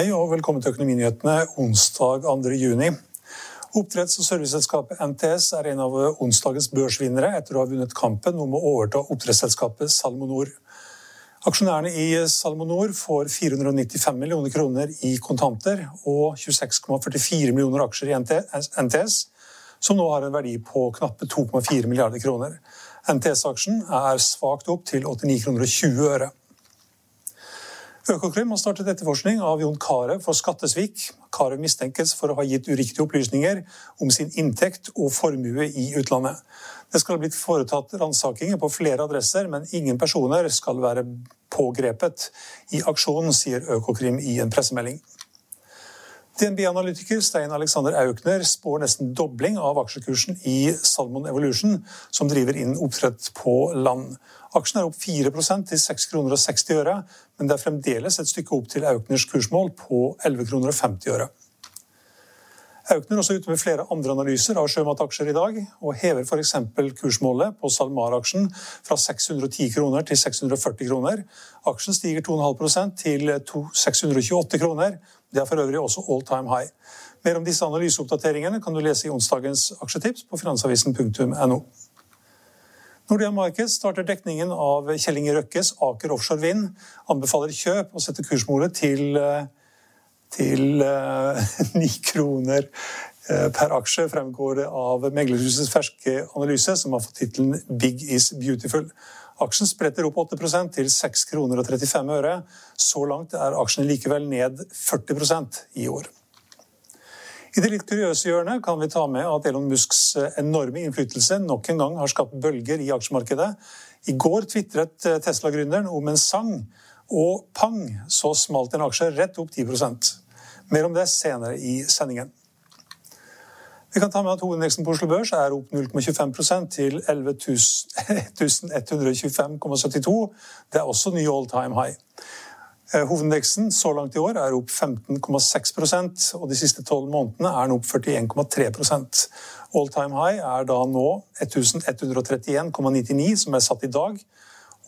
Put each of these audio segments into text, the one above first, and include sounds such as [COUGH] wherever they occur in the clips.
Hei og velkommen til Økonominyhetene onsdag 2. juni. Oppdretts- og serviceselskapet NTS er en av onsdagens børsvinnere etter å ha vunnet kampen om å overta oppdrettsselskapet Salmonor. Aksjonærene i Salmonor får 495 millioner kroner i kontanter og 26,44 millioner aksjer i NTS, som nå har en verdi på knappe 2,4 milliarder kroner. NTS-aksjen er svakt opp til 89,20 kroner og 20 øre. Økokrim har startet etterforskning av Jon Carew for skattesvik. Carew mistenkes for å ha gitt uriktige opplysninger om sin inntekt og formue i utlandet. Det skal ha blitt foretatt ransakinger på flere adresser, men ingen personer skal være pågrepet i aksjonen, sier Økokrim i en pressemelding. DNB-analytiker Stein Alexander Aukner spår nesten dobling av aksjekursen i Salmon Evolution, som driver inn oppdrett på land. Aksjen er opp 4 til 6,60 kroner og 60 øre, men det er fremdeles et stykke opp til Aukners kursmål på 11,50 kroner og 50 øre. Aukner er også ute med flere andre analyser av sjømataksjer i dag, og hever f.eks. kursmålet på SalMar-aksjen fra 610 kroner til 640 kroner. Aksjen stiger 2,5% til 628 kroner. Det er for øvrig også all time high. Mer om disse analyseoppdateringene kan du lese i onsdagens aksjetips på finansavisen.no. Nordea Markets starter dekningen av Kjell Inge Røkkes Aker Offshore Vind. Anbefaler kjøp og setter kursmålet til, til [LAUGHS] 9 kroner per aksje, fremgår det av meglerhusets ferske analyse, som har fått tittelen 'Big is beautiful'. Aksjen spretter opp 8% til 6 kroner og 35 øre. Så langt er aksjen likevel ned 40% i år. I det litt kuriøse hjørnet kan vi ta med at Elon Musks enorme innflytelse nok en gang har skapt bølger i aksjemarkedet. I går tvitret Tesla-gründeren om en sang, og pang, så smalt en aksje rett opp 10 Mer om det senere i sendingen. Vi kan ta med at Hovedindeksen på Oslo Børs er opp 0,25% til 11.125,72. Det er også ny all time high. Hovedindeksen så langt i år er opp 15,6% og de siste tolv månedene er den opp 41,3% All time high er da nå 1131,99, som er satt i dag.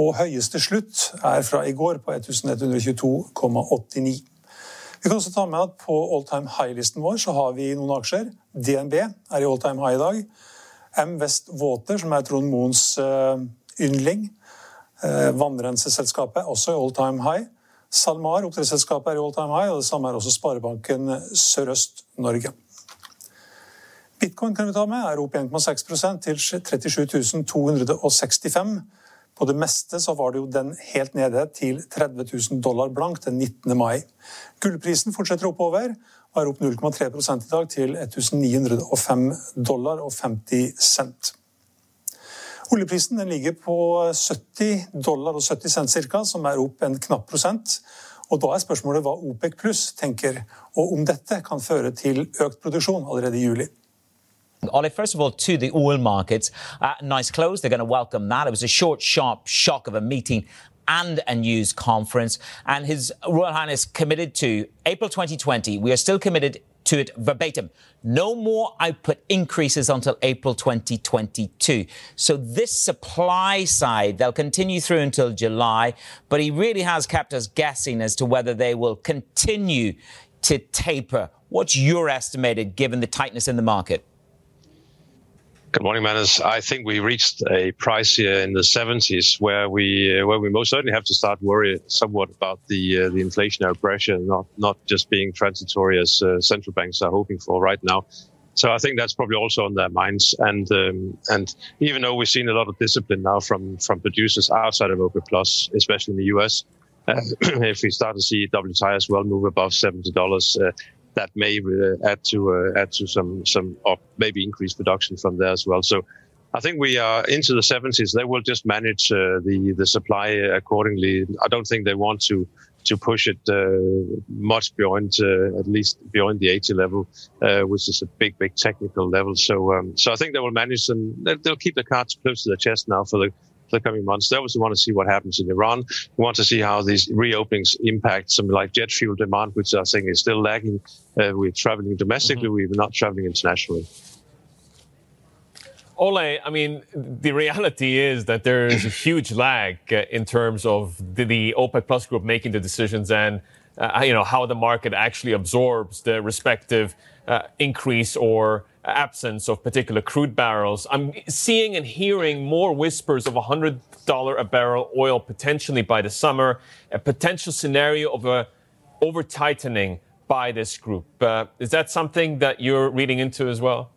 Og høyeste slutt er fra i går på 1122,89. Vi kan også ta med at På all time high-listen vår så har vi noen aksjer. DNB er i all time high i dag. M West Water, som er Trond Moens yndling. Vannrenseselskapet også i all time high. SalMar, oppdrettsselskapet, er i all time high, og det samme er også Sparebanken Sørøst-Norge. Bitcoin kan vi ta med, er opp 1,6 til 37 265. På det meste så var det jo den helt nede til 30 000 dollar blank den 19. mai. Gullprisen fortsetter oppover og er opp 0,3 i dag til 1905 dollar og 50 cent. Oljeprisen ligger på 70 dollar og 70 cent ca., som er opp en knapp prosent. Og Da er spørsmålet hva OPEC pluss tenker, og om dette kan føre til økt produksjon allerede i juli. Ole, first of all, to the oil markets, uh, nice close. They're going to welcome that. It was a short, sharp shock of a meeting and a news conference. And His Royal Highness committed to April 2020. We are still committed to it verbatim. No more output increases until April 2022. So this supply side, they'll continue through until July, but he really has kept us guessing as to whether they will continue to taper. What's your estimated given the tightness in the market? Good morning, Manus. I think we reached a price here in the 70s where we uh, where we most certainly have to start worrying somewhat about the uh, the inflationary pressure, not not just being transitory as uh, central banks are hoping for right now. So I think that's probably also on their minds. And um, and even though we've seen a lot of discipline now from from producers outside of OPEC Plus, especially in the US, uh, [CLEARS THROAT] if we start to see WTI as well move above seventy dollars, uh, that may uh, add to uh, add to some some or maybe increase production from there as well. So I think we are into the 70s. They will just manage uh, the the supply accordingly. I don't think they want to to push it uh, much beyond uh, at least beyond the 80 level, uh, which is a big big technical level. So um, so I think they will manage and they'll keep the cards close to their chest now for the the coming months. They also want to see what happens in Iran. We want to see how these reopenings impact something like jet fuel demand, which I think is still lagging. Uh, we're traveling domestically, mm-hmm. we're not traveling internationally. Ole, I mean, the reality is that there is a huge lag uh, in terms of the, the, OPEC Plus group making the decisions and uh, you know how the market actually absorbs the respective uh, increase or absence of particular crude barrels. I'm seeing and hearing more whispers of $100 a barrel oil potentially by the summer, a potential scenario of a over tightening by this group. Uh, is that something that you're reading into as well?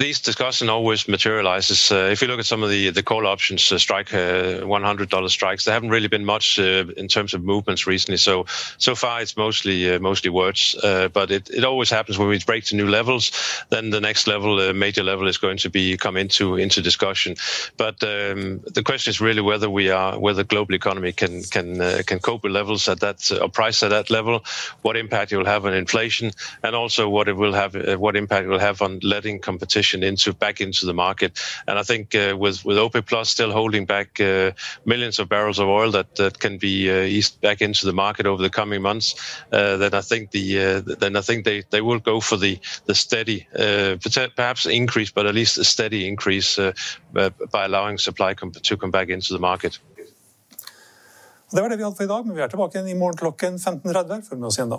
These discussion always materializes. Uh, if you look at some of the the call options, uh, strike uh, one hundred dollar strikes, there haven't really been much uh, in terms of movements recently. So so far it's mostly uh, mostly words, uh, but it, it always happens when we break to new levels. Then the next level, major level, is going to be come into into discussion. But um, the question is really whether we are whether the global economy can can can cope with levels at that or price at that level, what impact it will have on inflation, and also what it will have what impact it will have on letting competition into back into the market. And I think uh, with with OPEC Plus still holding back uh, millions of barrels of oil that, that can be uh, eased back into the market over the coming months, uh, then I think the uh, then I think they, they will go for the the steady, uh, perhaps increase, but at least a steady increase by allowing supply to come back into the market. Det var det vi hadde for i dag, men vi er tilbake igjen i morgen klokken 15.30. Følg med oss igjen da.